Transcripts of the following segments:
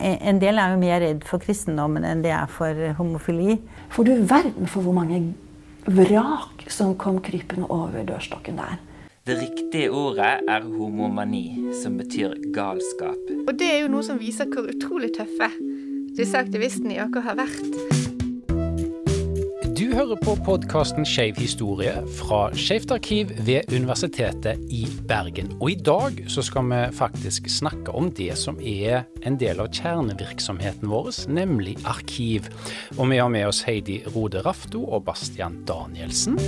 En del er jo mer redd for kristendommen enn de er for homofili. For du verden for hvor mange vrak som kom krypende over dørstokken der. Det riktige ordet er homomani, som betyr galskap. Og det er jo noe som viser hvor utrolig tøffe disse aktivistene i åker har vært. Hører på podkasten Skeiv historie fra Skeivt arkiv ved Universitetet i Bergen. Og i dag så skal vi faktisk snakke om det som er en del av kjernevirksomheten vår, nemlig arkiv. Og vi har med oss Heidi Rode Rafto og Bastian Danielsen.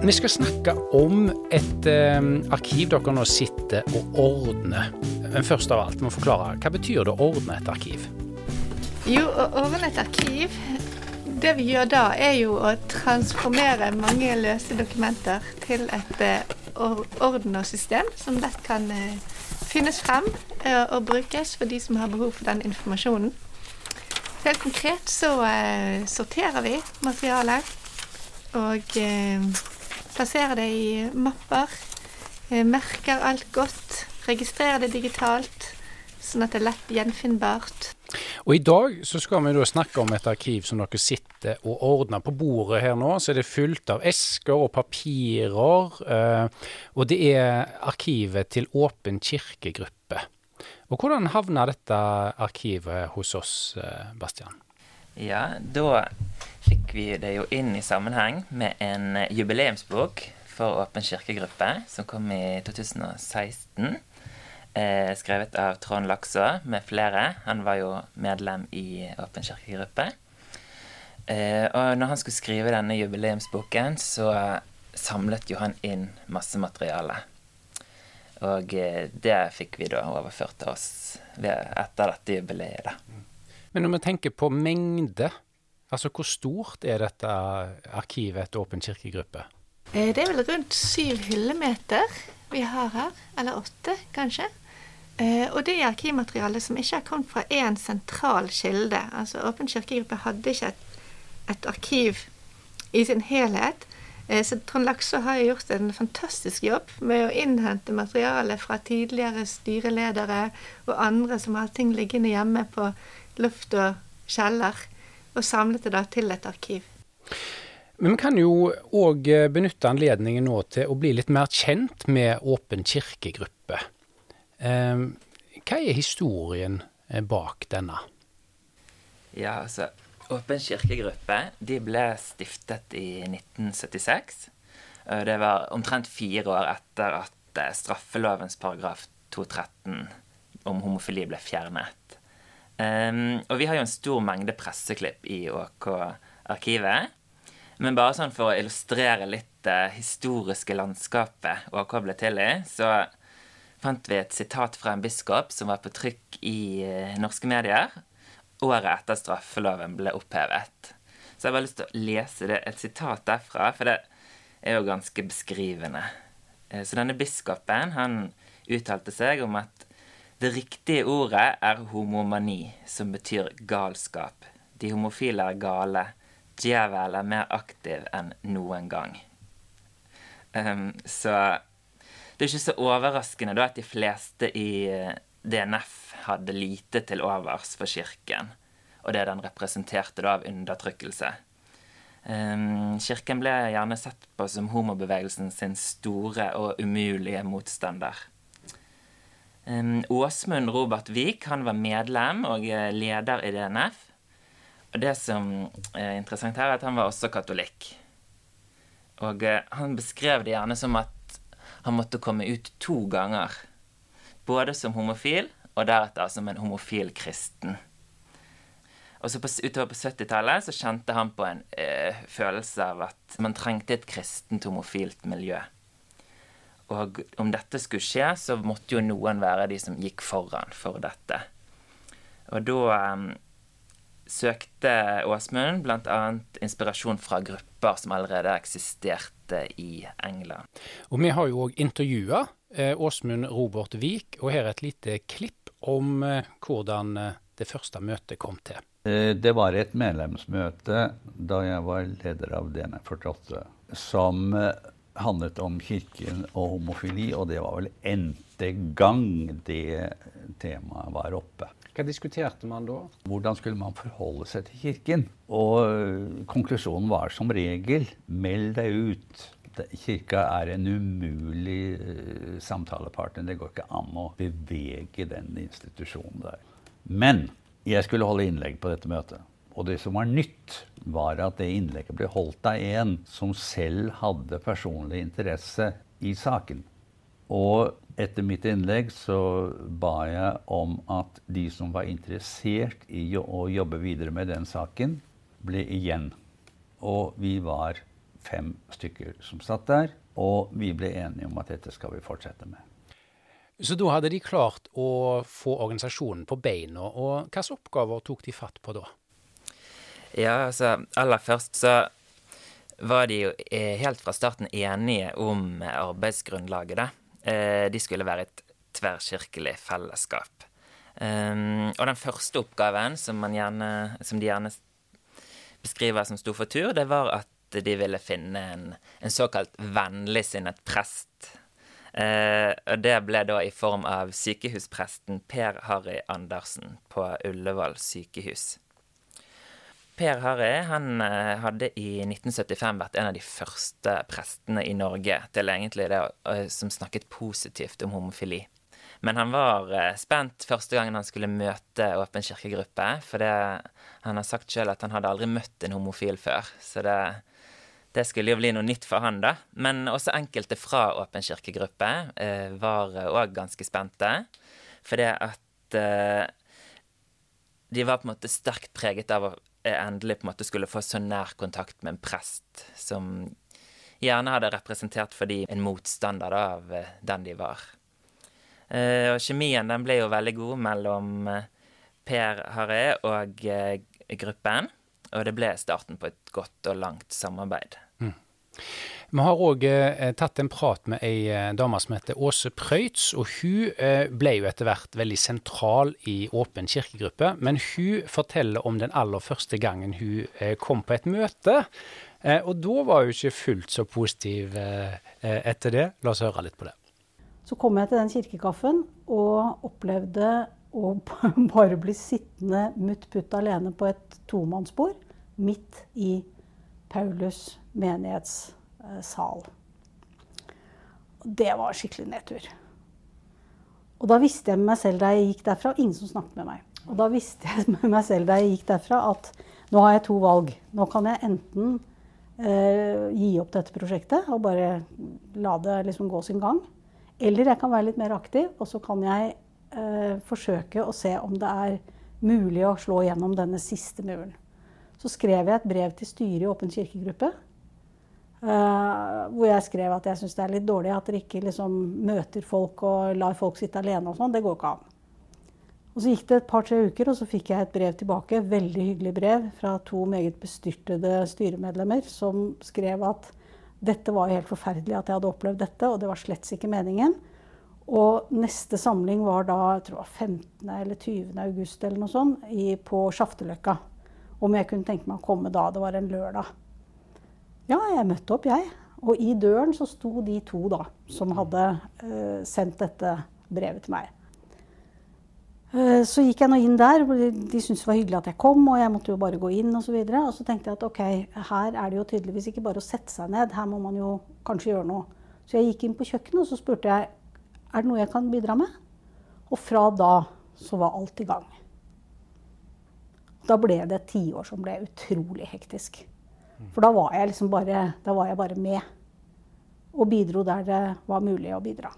Vi skal snakke om et eh, arkiv dere nå sitter og ordner. Men først av alt, må forklare, hva betyr det å ordne et arkiv? Jo, å ordne et arkiv det vi gjør da, er jo å transformere mange løse dokumenter til et orden og system som lett kan uh, finnes frem uh, og brukes for de som har behov for den informasjonen. Helt konkret så sorterer vi materialet og plasserer det i mapper. merker alt godt, registrerer det digitalt, sånn at det er lett gjenfinnbart. Og I dag så skal vi da snakke om et arkiv som dere sitter og ordner på bordet her nå. Så er det fullt av esker og papirer. Eh, og det er arkivet til Åpen kirkegruppe. Og Hvordan havna dette arkivet hos oss, eh, Bastian? Ja, da fikk vi det jo inn i sammenheng med en jubileumsbok for Åpen kirkegruppe, som kom i 2016 eh, skrevet av Trond Lakså med flere. Han var jo medlem i Åpen kirkegruppe. Eh, og når han skulle skrive denne jubileumsboken, så samlet jo han inn masse materiale. Og eh, det fikk vi da overført til oss etter dette jubileet. da. Men når vi tenker på mengde, altså hvor stort er dette arkivet etter Åpen kirkegruppe? Eh, det er vel rundt syv hyllemeter vi har her. Eller åtte, kanskje. Eh, og det er arkivmateriale som ikke har kommet fra én sentral kilde. Altså Åpen kirkegruppe hadde ikke et, et arkiv i sin helhet. Eh, så Trond Lakså har gjort en fantastisk jobb med å innhente materiale fra tidligere styreledere og andre som har ting liggende hjemme på luft og kjeller, og samlet det da til et arkiv. Men vi kan jo òg benytte anledningen nå til å bli litt mer kjent med Åpen kirkegruppe. Ehm, hva er historien eh, bak denne? Ja, altså Åpen kirkegruppe de ble stiftet i 1976. Det var omtrent fire år etter at eh, straffelovens paragraf 213 om homofili ble fjernet. Um, og vi har jo en stor mengde presseklipp i ÅK-arkivet. Men bare sånn for å illustrere litt det historiske landskapet ÅK ble til i, så fant vi et sitat fra en biskop som var på trykk i eh, norske medier året etter straffeloven ble opphevet. Så jeg har bare lyst til å lese det, et sitat derfra, for det er jo ganske beskrivende. Eh, så denne biskopen han uttalte seg om at det riktige ordet er homomani, som betyr galskap. De homofile er gale. Djevel er mer aktiv enn noen gang. Um, så det er ikke så overraskende da at de fleste i eh, DNF hadde lite til overs for kirken, og det den representerte da av undertrykkelse. Um, kirken ble gjerne sett på som homobevegelsen sin store og umulige motstander. Um, Åsmund Robert Wiik han var medlem og eh, leder i DNF. Og det som er interessant her, er at han var også katolikk. Og han beskrev det gjerne som at han måtte komme ut to ganger. Både som homofil og deretter som en homofil kristen. Og så på, Utover på 70-tallet så kjente han på en eh, følelse av at man trengte et kristent homofilt miljø. Og om dette skulle skje, så måtte jo noen være de som gikk foran for dette. Og da eh, søkte Åsmund bl.a. inspirasjon fra grupper som allerede eksisterte i England. Og Vi har jo òg intervjua eh, Åsmund Robert Wiik, og her er et lite klipp om eh, hvordan eh, det første møtet kom til. Det var et medlemsmøte da jeg var leder av DNF48, som handlet om kirken og homofili, og det var vel n-te gang det temaet var oppe. Hva diskuterte man da? Hvordan skulle man forholde seg til Kirken? Og øh, konklusjonen var som regel meld deg ut. Kirka er en umulig uh, samtalepartner. Det går ikke an å bevege den institusjonen der. Men jeg skulle holde innlegg på dette møtet. Og det som var nytt, var at det innlegget ble holdt av en som selv hadde personlig interesse i saken. Og etter mitt innlegg så ba jeg om at de som var interessert i å jobbe videre med den saken, ble igjen. Og vi var fem stykker som satt der, og vi ble enige om at dette skal vi fortsette med. Så da hadde de klart å få organisasjonen på beina, og hvilke oppgaver tok de fatt på da? Ja, altså aller først så var de jo eh, helt fra starten enige om arbeidsgrunnlaget, da. Eh, de skulle være et tverrkirkelig fellesskap. Um, og den første oppgaven som, gjerne, som, de gjerne beskriver som sto for tur, det var at de ville finne en, en såkalt vennligsinnet prest. Uh, og det ble da i form av sykehuspresten Per Harry Andersen på Ullevål sykehus. Per Harry han eh, hadde i 1975 vært en av de første prestene i Norge til egentlig det som snakket positivt om homofili. Men han var eh, spent første gangen han skulle møte Åpen kirkegruppe. For det, han har sagt sjøl at han hadde aldri møtt en homofil før. Så det, det, skulle jo bli noe nytt for han, da. Men også enkelte fra Åpen kirkegruppe eh, var òg ganske spente. For det at eh, de var på en måte sterkt preget av å endelig på en måte skulle få så nær kontakt med en prest som gjerne hadde representert for de en motstander av eh, den de var. Eh, og kjemien den ble jo veldig god mellom eh, Per Haré og gruppen, og det ble starten på et godt og langt samarbeid. Mm. Vi har òg eh, tatt en prat med ei eh, dame som heter Åse Prøyts, og Hun eh, ble jo etter hvert veldig sentral i Åpen kirkegruppe. Men hun forteller om den aller første gangen hun eh, kom på et møte. Eh, og da var hun ikke fullt så positiv eh, etter det. La oss høre litt på det. Så kom jeg til den kirkekaffen og opplevde å bare bli sittende mutt putt alene på et tomannsbord midt i Paulus menighets Eh, sal. Det var skikkelig nedtur. Og da visste jeg med meg selv da jeg gikk derfra Ingen som snakket med meg. Og da visste jeg med meg selv da jeg gikk derfra at nå har jeg to valg. Nå kan jeg enten eh, gi opp dette prosjektet og bare la det liksom gå sin gang. Eller jeg kan være litt mer aktiv, og så kan jeg eh, forsøke å se om det er mulig å slå gjennom denne siste muren. Så skrev jeg et brev til styret i Åpen kirkegruppe Uh, hvor jeg skrev at jeg syns det er litt dårlig at dere ikke liksom møter folk og lar folk sitte alene og sånn. Det går ikke an. Og Så gikk det et par-tre uker, og så fikk jeg et brev tilbake. Veldig hyggelig brev fra to meget bestyrtede styremedlemmer som skrev at dette var helt forferdelig at jeg hadde opplevd dette, og det var slett ikke meningen. Og neste samling var da jeg tror det var 15. eller 20. august eller noe sånt, i, på Sjafteløkka. Om jeg kunne tenke meg å komme da. Det var en lørdag. Ja, jeg møtte opp, jeg. Og i døren så sto de to da, som hadde uh, sendt dette brevet til meg. Uh, så gikk jeg nå inn der. De, de syntes det var hyggelig at jeg kom, og jeg måtte jo bare gå inn. Og, så og så tenkte jeg at ok, her er det jo tydeligvis ikke bare å sette seg ned, her må man jo kanskje gjøre noe. Så jeg gikk inn på kjøkkenet og så spurte jeg er det noe jeg kan bidra med. Og fra da så var alt i gang. Da ble det et tiår som ble utrolig hektisk. For da var jeg liksom bare, jeg bare med. Og bidro der det var mulig å bidra.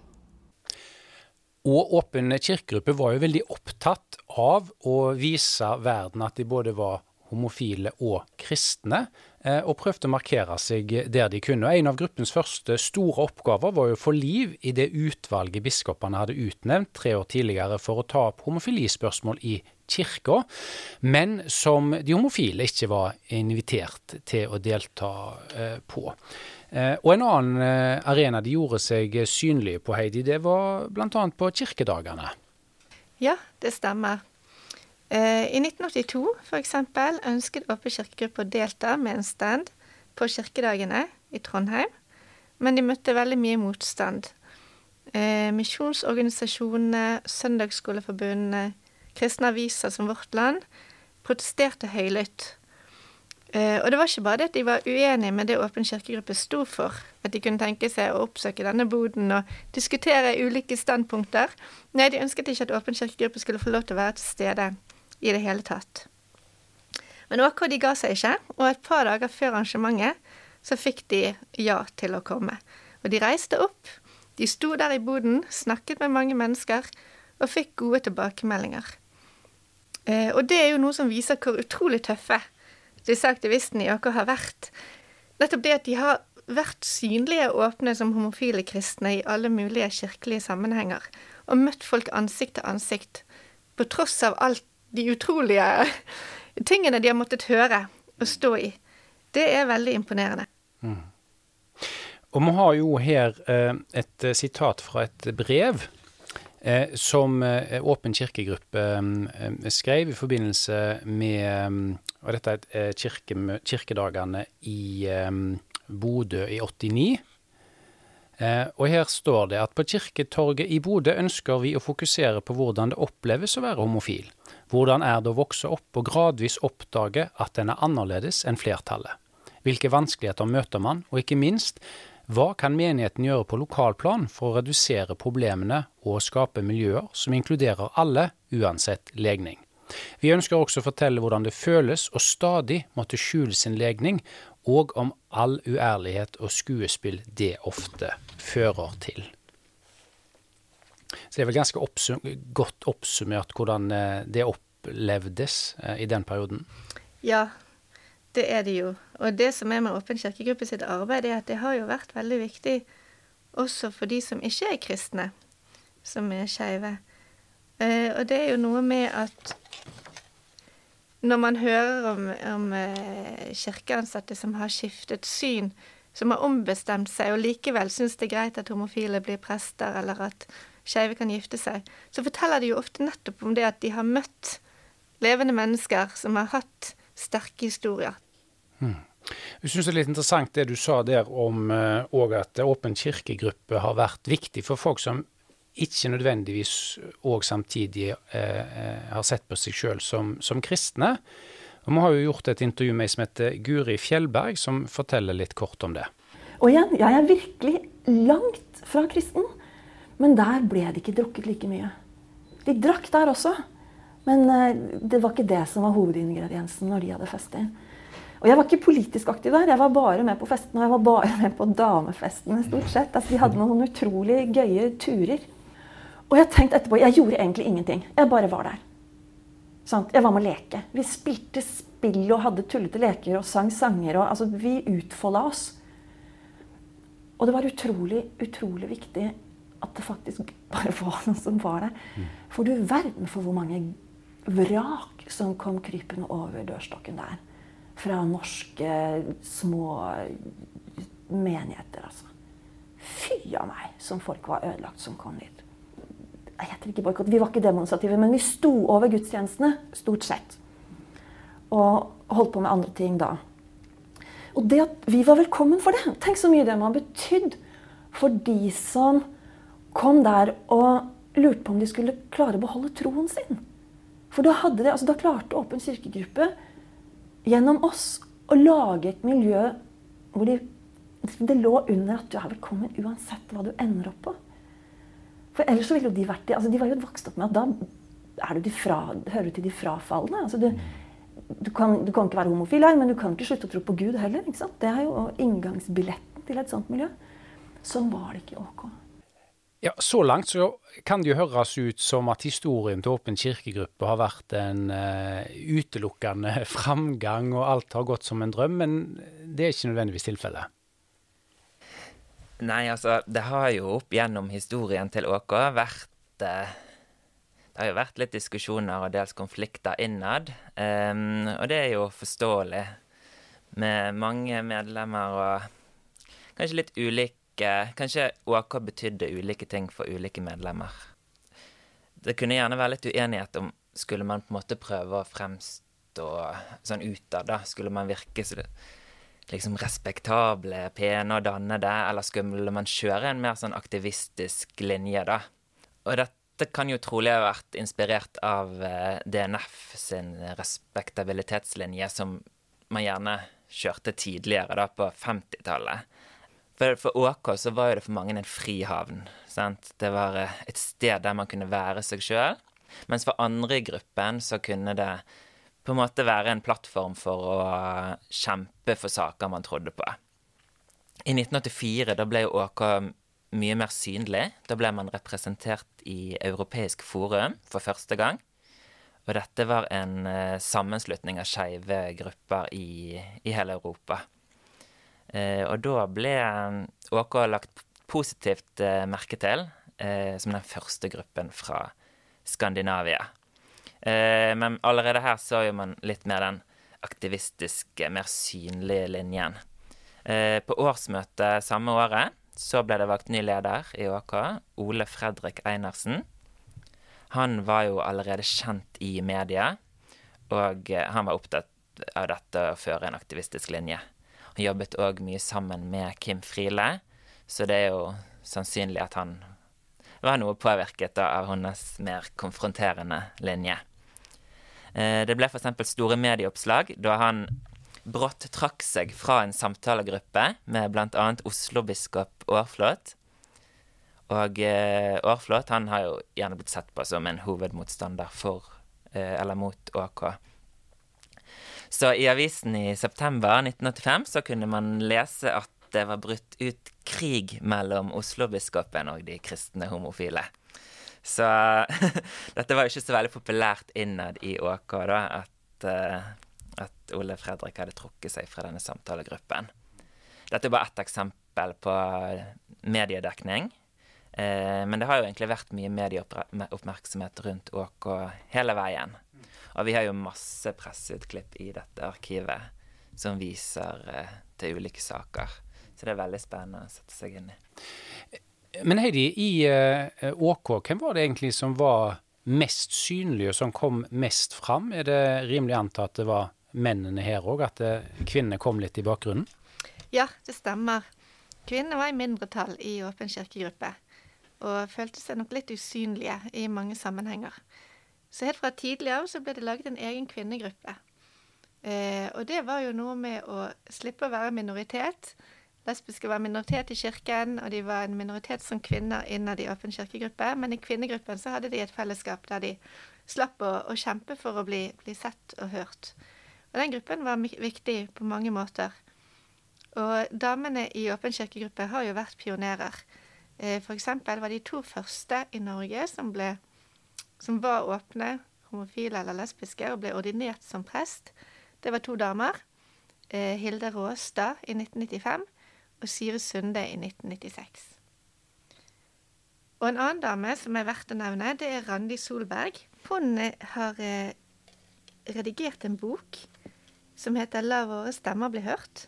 Og Åpen kirkegruppe var jo veldig opptatt av å vise verden at de både var homofile og kristne, eh, og prøvde å markere seg der de kunne. En av gruppens første store oppgaver var jo å få liv i det utvalget biskopene hadde utnevnt tre år tidligere for å ta opp homofilispørsmål i kirka, men som de homofile ikke var invitert til å delta eh, på. Eh, og en annen eh, arena de gjorde seg synlige på, Heidi, det var bl.a. på kirkedagene. Ja, det stemmer. I 1982 f.eks. ønsket Åpen kirkegruppe å delta med en stand på kirkedagene i Trondheim, men de møtte veldig mye motstand. Misjonsorganisasjonene, søndagsskoleforbundene, kristne aviser som Vårt Land protesterte høylytt. Eh, og det var ikke bare det at de var uenige med det Åpen kirkegruppe sto for, at de kunne tenke seg å oppsøke denne boden og diskutere ulike standpunkter. Nei, de ønsket ikke at Åpen kirkegruppe skulle få lov til å være til stede i det hele tatt. Men OK, de ga seg ikke, og et par dager før arrangementet så fikk de ja til å komme. Og de reiste opp, de sto der i boden, snakket med mange mennesker og fikk gode tilbakemeldinger. Eh, og det er jo noe som viser hvor utrolig tøffe disse aktivistene i AK har vært. Nettopp det at de har vært synlige og åpne som homofile kristne i alle mulige kirkelige sammenhenger, og møtt folk ansikt til ansikt, på tross av alt de utrolige tingene de har måttet høre og stå i. Det er veldig imponerende. Mm. Og vi har jo her eh, et eh, sitat fra et brev som eh, Åpen kirkegruppe eh, skrev i forbindelse med og dette er kirke, kirkedagene i Bodø i 89. og her står det at på Kirketorget i Bodø ønsker vi å fokusere på hvordan det oppleves å være homofil. Hvordan er det å vokse opp og gradvis oppdage at en er annerledes enn flertallet? Hvilke vanskeligheter møter man, og ikke minst, hva kan menigheten gjøre på lokalplan for å redusere problemene og skape miljøer som inkluderer alle, uansett legning? Vi ønsker også å fortelle hvordan det føles å stadig måtte skjule sin legning, og om all uærlighet og skuespill det ofte fører til. Så det er vel ganske oppsum godt oppsummert hvordan eh, det opplevdes eh, i den perioden? Ja, det er det jo. Og det som er med Åpen kirkegruppe sitt arbeid, er at det har jo vært veldig viktig også for de som ikke er kristne, som er skeive. Eh, og det er jo noe med at når man hører om, om eh, kirkeansatte som har skiftet syn, som har ombestemt seg og likevel syns det er greit at homofile blir prester, eller at skeive kan gifte seg, så forteller de jo ofte nettopp om det at de har møtt levende mennesker som har hatt sterke historier. Hmm. Jeg syns det er litt interessant det du sa der om òg uh, at Åpen kirkegruppe har vært viktig for folk som ikke nødvendigvis òg samtidig eh, har sett på seg sjøl som, som, kristne. Og Vi har jo gjort et intervju med ei som heter Guri Fjellberg, som forteller litt kort om det. Og igjen, jeg er virkelig langt fra kristen, men der ble det ikke drukket like mye. De drakk der også. Men eh, det var ikke det som var hovedingrediensen når de hadde fester. Og jeg var ikke politisk aktiv der. Jeg var bare med på festene. Og jeg var bare med på damefestene, stort sett. Altså, de hadde noen utrolig gøye turer. Og jeg tenkte etterpå Jeg gjorde egentlig ingenting. Jeg bare var der. Sånn, jeg var med å leke. Vi spilte spill og hadde tullete leker og sang sanger. Og, altså, vi utfolda oss. Og det var utrolig, utrolig viktig at det faktisk bare var noen som var der. Mm. For du verden for hvor mange vrak som kom krypende over dørstokken der. Fra norske små menigheter, altså. Fy av meg som folk var ødelagt som kom dit. Jeg heter ikke boikott. Vi var ikke demonstrative, men vi sto over gudstjenestene, stort sett. Og holdt på med andre ting da. Og det at vi var velkommen for det Tenk så mye det må ha betydd for de som kom der og lurte på om de skulle klare å beholde troen sin. For da, det, altså da klarte Åpen kirkegruppe gjennom oss å lage et miljø hvor de, det lå under at du er velkommen uansett hva du ender opp på. For ellers så ville jo de vært de, Altså de var jo vokst opp med at da du fra, hører du til de frafalne. Altså du, du, kan, du, kan, ikke være homofil her, men du kan ikke slutte å tro på Gud heller. Det er jo inngangsbilletten til et sånt miljø. Sånn var det ikke i OK. Ja, Så langt så kan det jo høres ut som at historien til Åpen kirkegruppe har vært en uh, utelukkende framgang, og alt har gått som en drøm, men det er ikke nødvendigvis tilfellet. Nei, altså, det har jo opp gjennom historien til ÅK vært uh, Det har jo vært litt diskusjoner og dels konflikter innad, um, og det er jo forståelig. Med mange medlemmer og kanskje litt ulik Kanskje ÅK betydde ulike ting for ulike medlemmer. Det kunne gjerne være litt uenighet om skulle man på en måte prøve å fremstå sånn utad, da. Skulle man virke så liksom respektable, pene og dannede, eller skulle man kjøre en mer sånn aktivistisk linje, da? Og dette kan jo trolig ha vært inspirert av eh, DNF sin respektabilitetslinje, som man gjerne kjørte tidligere, da på 50-tallet. For, for OK så var jo det for mange en frihavn. Sant? Det var eh, et sted der man kunne være seg sjøl. Mens for andre i gruppen så kunne det på en måte være en plattform for å kjempe for saker man trodde på. I 1984 da ble jo OK mye mer synlig. Da ble man representert i Europeisk forum for første gang. Og dette var en uh, sammenslutning av skeive grupper i, i, hele Europa. Uh, og da ble ÅK lagt positivt uh, merke til som den første gruppen fra Skandinavia. men allerede her så jo man litt mer den aktivistiske, mer synlige linjen. på årsmøtet samme året så ble det valgt ny leder i ÅK, Ole Fredrik Einarsen. Han var jo allerede kjent i media, og eh, han var opptatt av dette å føre en aktivistisk linje. Han jobbet òg mye sammen med Kim Friele, så det er jo sannsynlig at han var noe påvirket av hennes mer konfronterende linje. Eh, det ble f.eks. store medieoppslag da han brått trakk seg fra en samtalegruppe med bl.a. Oslo-biskop Aarflot. Og eh, Aarflot han har jo gjerne blitt sett på som en hovedmotstander for eh, eller mot ÅK. Så i avisen i september 1985 så kunne man lese at det var brutt ut krig mellom Oslo-biskopen og de kristne homofile. Så dette var jo ikke så veldig populært innad i ÅK, da, at eh, at Ole Fredrik hadde trukket seg fra denne samtalegruppen. Dette er bare ett eksempel på mediedekning. Eh, men det har jo egentlig vært mye medieoppmerksomhet rundt ÅK hele veien. Og vi har jo masse presseutklipp i dette arkivet som viser eh, til ulike saker. Så det er veldig spennende å sette seg inn i. Men Heidi, i eh, ÅK, hvem var det egentlig som var mest synlig, og som kom mest fram? Er det rimelig å anta at det var mennene her òg, at eh, kvinnene kom litt i bakgrunnen? Ja, det stemmer. Kvinnene var i mindretall i Åpen kirkegruppe, og følte seg nok litt usynlige i mange sammenhenger. Så helt fra tidlig av så ble det laget en egen kvinnegruppe. Eh, og det var jo noe med å slippe å være minoritet. Lesbiske var minoritet i kirken, og de var en minoritet som kvinner innad i Åpen kirkegruppe. Men i kvinnegruppen så hadde de et fellesskap der de slapp å, å kjempe for å bli, bli sett og hørt. Og den gruppen var viktig på mange måter. Og damene i Åpen kirkegruppe har jo vært pionerer. Eh, eksempel var de to første i Norge som, ble, som var åpne, homofile eller lesbiske, og ble ordinert som prest. Det var to damer. Eh, Hilde Råstad i 1995 og Sire Sunde i 1996. Og en annen dame som er verdt å nevne, det er Randi Solberg. Hun eh, har redigert en bok som heter 'La våre stemmer bli hørt'.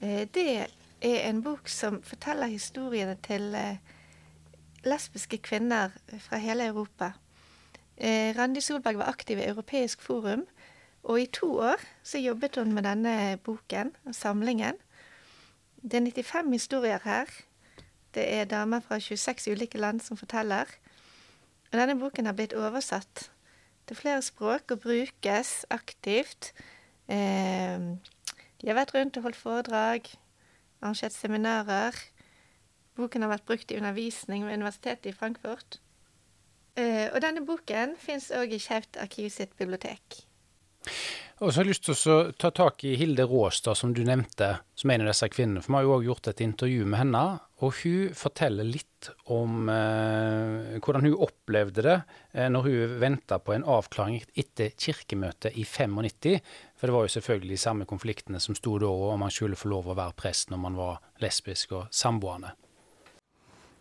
Eh, det er en bok som forteller historiene til eh, lesbiske kvinner fra hele Europa. Eh, Randi Solberg var aktiv i Europeisk forum, og i to år så jobbet hun med denne boken samlingen. Det er 95 historier her. Det er damer fra 26 ulike land som forteller. Og denne boken har blitt oversatt til flere språk og brukes aktivt Eh, de har vært rundt og holdt foredrag, arrangert seminarer. Boken har vært brukt i undervisning ved Universitetet i Frankfurt. Eh, og denne boken fins òg i Skeivt arkiv sitt bibliotek. Og så har jeg lyst til å ta tak i Hilde Råstad, som du nevnte, som en av disse kvinnene. For vi har jo òg gjort et intervju med henne, og hun forteller litt om eh, hvordan hun opplevde det eh, når hun venta på en avklaring etter kirkemøtet i 95. For det var jo selvfølgelig de samme konfliktene som sto da, om man skulle få lov å være prest når man var lesbisk og samboende.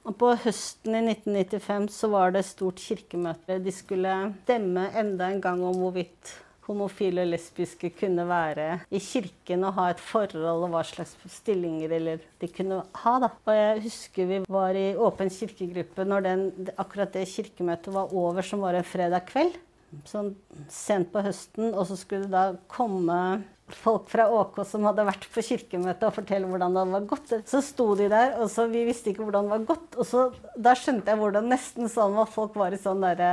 Og på høsten i 1995 så var det stort kirkemøte. De skulle stemme enda en gang om hvorvidt homofile og lesbiske kunne være i kirken og ha et forhold, og hva slags stillinger eller de kunne ha. Da. Og jeg husker vi var i åpen kirkegruppe når den, akkurat det kirkemøtet var over, som var en fredag kveld. Sånn sent på høsten. Og så skulle det da komme folk fra ÅK som hadde vært på kirkemøtet og fortelle hvordan det var gått. Så sto de der, og så vi visste ikke hvordan det var gått. Og så, da skjønte jeg hvordan nesten sånn var folk var i sånn derre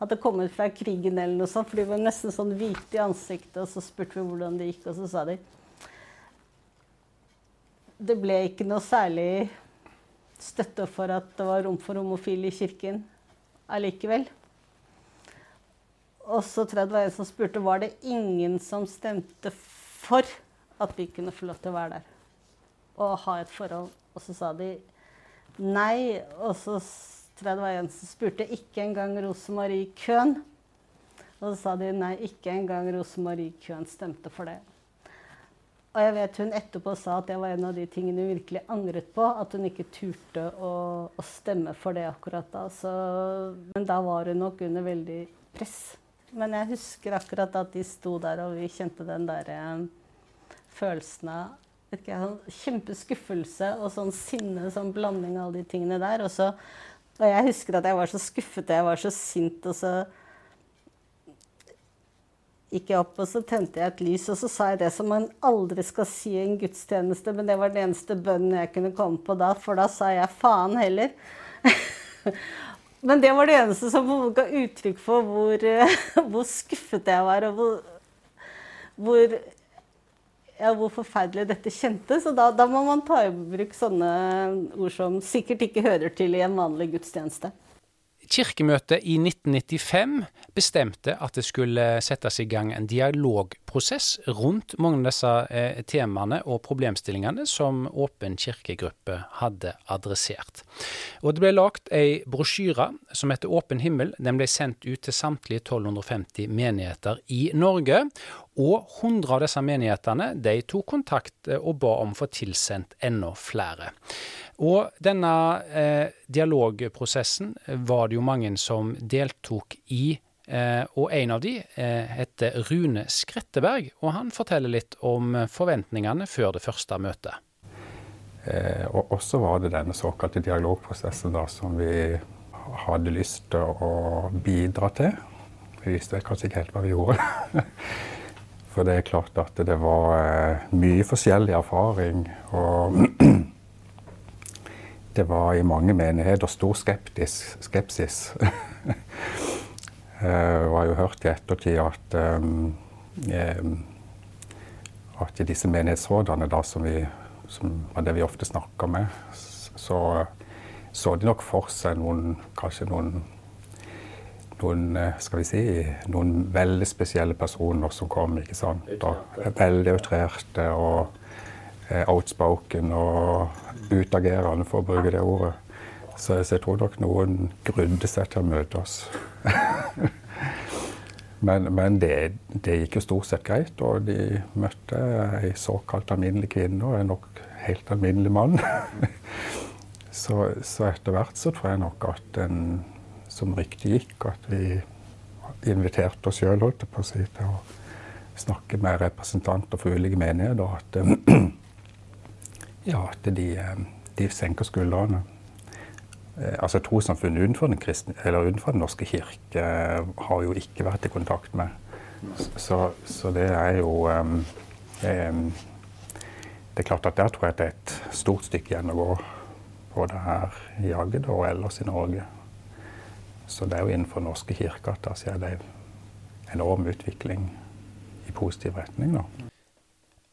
Hadde kommet fra krigen eller noe sånt. For de var nesten sånn hvite i ansiktet, og så spurte vi hvordan det gikk, og så sa de Det ble ikke noe særlig støtte for at det var rom for homofile i kirken allikevel. Og så tror jeg det var en som spurte var det ingen som stemte for at vi kunne få lov til å være der og ha et forhold. Og så sa de nei. Og så tror jeg det var en som spurte ikke engang Rosemarie Køhn. Og så sa de nei, ikke engang Rosemarie Køhn stemte for det. Og jeg vet hun etterpå sa at det var en av de tingene hun virkelig angret på. At hun ikke turte å, å stemme for det akkurat da. Så, men da var hun nok under veldig press. Men jeg husker akkurat at de sto der, og vi kjente den der eh, følelsen av ikke, sånn kjempeskuffelse og sånn sinne, sånn blanding av alle de tingene der. Og, så, og jeg husker at jeg var så skuffet jeg var så sint, og så gikk jeg opp og så tente jeg et lys, og så sa jeg det som man aldri skal si i en gudstjeneste, men det var den eneste bønnen jeg kunne komme på da, for da sa jeg faen heller. Men det var det eneste som ga uttrykk for hvor, eh, hvor skuffet jeg var, og hvor, hvor, ja, hvor forferdelig dette kjentes. Og da, da, må man ta i bruk sånne ord som sikkert ikke hører til i en vanlig gudstjeneste. Kirkemøtet i 1995 bestemte at det skulle settes i gang en dialogprosess rundt mange av disse eh, temaene og problemstillingene som Åpen kirkegruppe hadde adressert. Og Det ble lagt ei brosjyre som heter Åpen himmel. Den ble sendt ut til samtlige 1250 menigheter i Norge. Og 100 av disse menighetene de tok kontakt eh, og ba om å få tilsendt enda flere. Og denne eh, dialogprosessen var det jo mange som deltok i. Eh, og en av de eh, heter Rune Skretteberg, og han forteller litt om forventningene før det første møtet. Eh, og også var det denne såkalte dialogprosessen da, som vi hadde lyst til å bidra til. Vi visste kanskje ikke helt hva vi gjorde. For det er klart at det var eh, mye forskjellig erfaring. og det var i mange menigheter stor skeptis, skepsis. Jeg har jo hørt i ettertid at, um, at disse menighetsrådene, da, som, vi, som var det vi ofte snakka med, så så de nok for seg noen kanskje noen, noen eh, skal vi si, noen veldig spesielle personer som kom. ikke sant? Og, veldig outrerte og eh, outspoken og utagerende, for å bruke det ordet. Så, så jeg tror nok noen grudde seg til å møte oss. men, men det, det, gikk jo stort sett greit, og de møtte ei såkalt alminnelig kvinne og en nok helt alminnelig mann. så, så, etter hvert så tror jeg nok at en, som ryktet gikk, at vi inviterte oss sjøl til å snakke med representanter for ulike menigheter. At ja, at de, eh, de senker skuldrene. Eh, altså Trossamfunn utenfor, utenfor, den norske kirke eh, har jo ikke vært i kontakt med. Så, så det er jo um, um, Det er klart at der tror jeg det er et stort stykke igjen å gå. Både her i Agder og ellers i Norge. Så det er jo innenfor norske kirker at det skjer en enorm utvikling i positiv retning. da.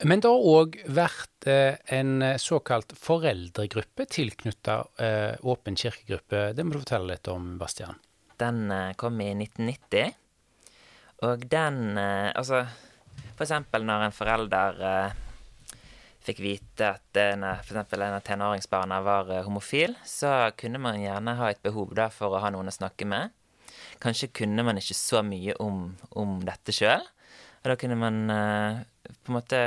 Men det har òg vært eh, en såkalt foreldregruppe tilknyttet eh, Åpen kirkegruppe. Det må du fortelle litt om, Bastian. Den eh, kom i 1990. Og den Altså, for eksempel når en forelder fikk vite at en, for en av tenåringsbarna var eh, homofil, så kunne man gjerne ha et behov da for å ha noen å snakke med. Kanskje kunne man ikke så mye om, om dette sjøl. Og da kunne man på en måte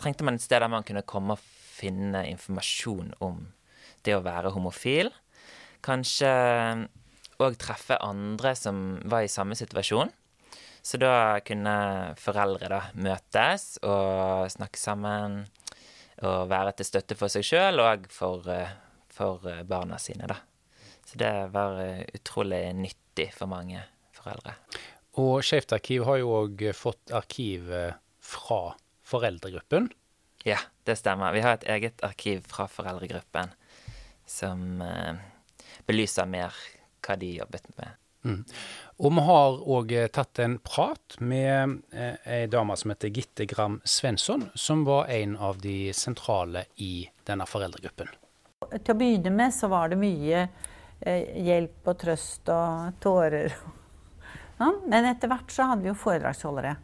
trengte man et sted der man kunne komme og finne informasjon om det å være homofil. Kanskje òg treffe andre som var i samme situasjon. Så da kunne foreldre da møtes og snakke sammen og være til støtte for seg sjøl og for, for barna sine, da. Så det var utrolig nyttig for mange foreldre. Og Skeivt arkiv har jo òg fått arkiv fra foreldregruppen. Ja, det stemmer. Vi har et eget arkiv fra foreldregruppen som eh, belyser mer hva de jobbet med. Mm. Og vi har òg tatt en prat med eh, ei dame som heter Gitte Gram Svensson, som var en av de sentrale i denne foreldregruppen. Til å begynne med så var det mye eh, hjelp og trøst og tårer. Ja, men etter hvert så hadde vi jo foredragsholdere.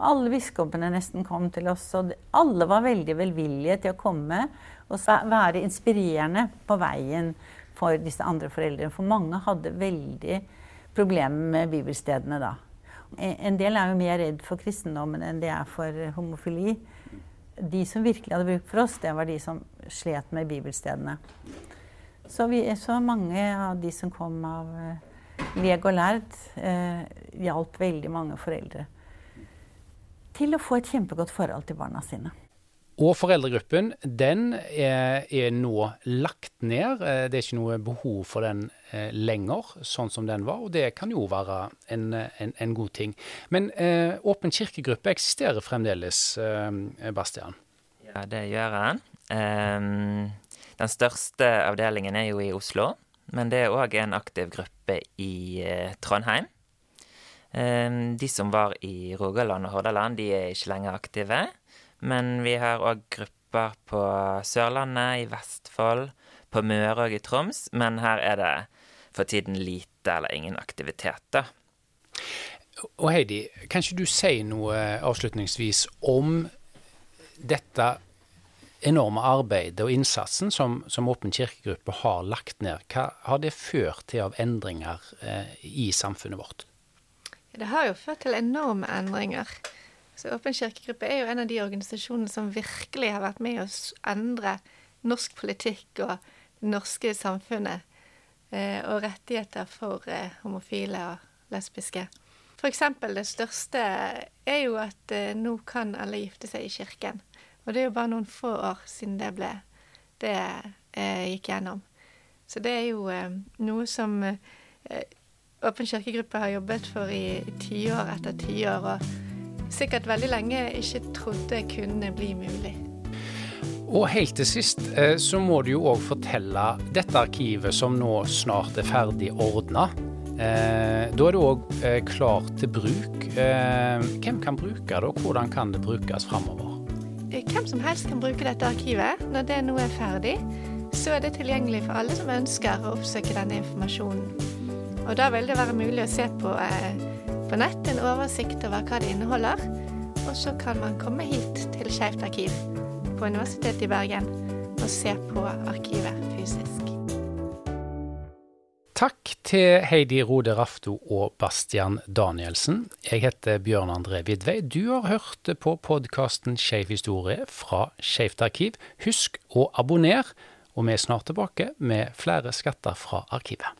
Alle biskopene nesten kom til oss, og alle var veldig velvillige til å komme og være inspirerende på veien for disse andre foreldrene. For mange hadde veldig problemer med bibelstedene da. En del er jo mer redd for kristendommen enn de er for homofili. De som virkelig hadde bruk for oss, det var de som slet med bibelstedene. Så, vi, så mange av de som kom av leg og lærd, eh, hjalp veldig mange foreldre til å få et kjempegodt forhold til barna sine. Og foreldregruppen den er, er, nå lagt ned. Eh, det er ikke noe behov for den eh, lenger, sånn som den var. Og det kan jo være en, en, en god ting. Men eh, Åpen kirkegruppe eksisterer fremdeles, Bastian? Ja, det gjør den. Um, den største avdelingen er jo i Oslo. Men det er òg en aktiv gruppe i Trondheim. Um, de som var i Rogaland og Hordaland, de er ikke lenger aktive. Men vi har òg grupper på Sørlandet, i Vestfold, på Møre og i Troms. Men her er det for tiden lite eller ingen aktivitet, da. Og Heidi, kan ikke du si noe avslutningsvis om dette enorme arbeidet og innsatsen som, som Åpen kirkegruppe har lagt ned? Hva har det ført til av endringer eh, i samfunnet vårt? Det har jo ført til enorme endringer. Så Åpen kirkegruppe er jo en av de organisasjonene som virkelig har vært med å endre norsk politikk og det norske samfunnet. Eh, og rettigheter for eh, homofile og lesbiske. Eksempel det største er jo at eh, nå kan alle gifte seg i kirken. Og det er jo bare noen få år siden det ble det gikk gjennom. Så det er jo noe som Åpen kirkegruppe har jobbet for i tiår etter tiår. Sikkert veldig lenge ikke trodde kunne bli mulig. Og helt til sist eh, så må du jo òg fortelle dette arkivet som nå snart er ferdig ordna. Eh, da er det òg eh, klart til bruk. Hvem kan bruke det, og hvordan kan det brukes framover? Hvem som helst kan bruke dette arkivet. Når det nå er ferdig, så er det tilgjengelig for alle som ønsker å oppsøke denne informasjonen. Og da vil det være mulig å se på på nett en oversikt over hva det inneholder. Og så kan man komme hit til Skeivt arkiv på Universitetet i Bergen og se på arkivet fysisk. Takk til Heidi Rode Rafto og Bastian Danielsen. Jeg heter Bjørn André Vidvei. Du har hørt på podkasten Skeiv historie fra Skeivt arkiv. Husk å abonnere, og vi er snart tilbake med flere skatter fra arkivet.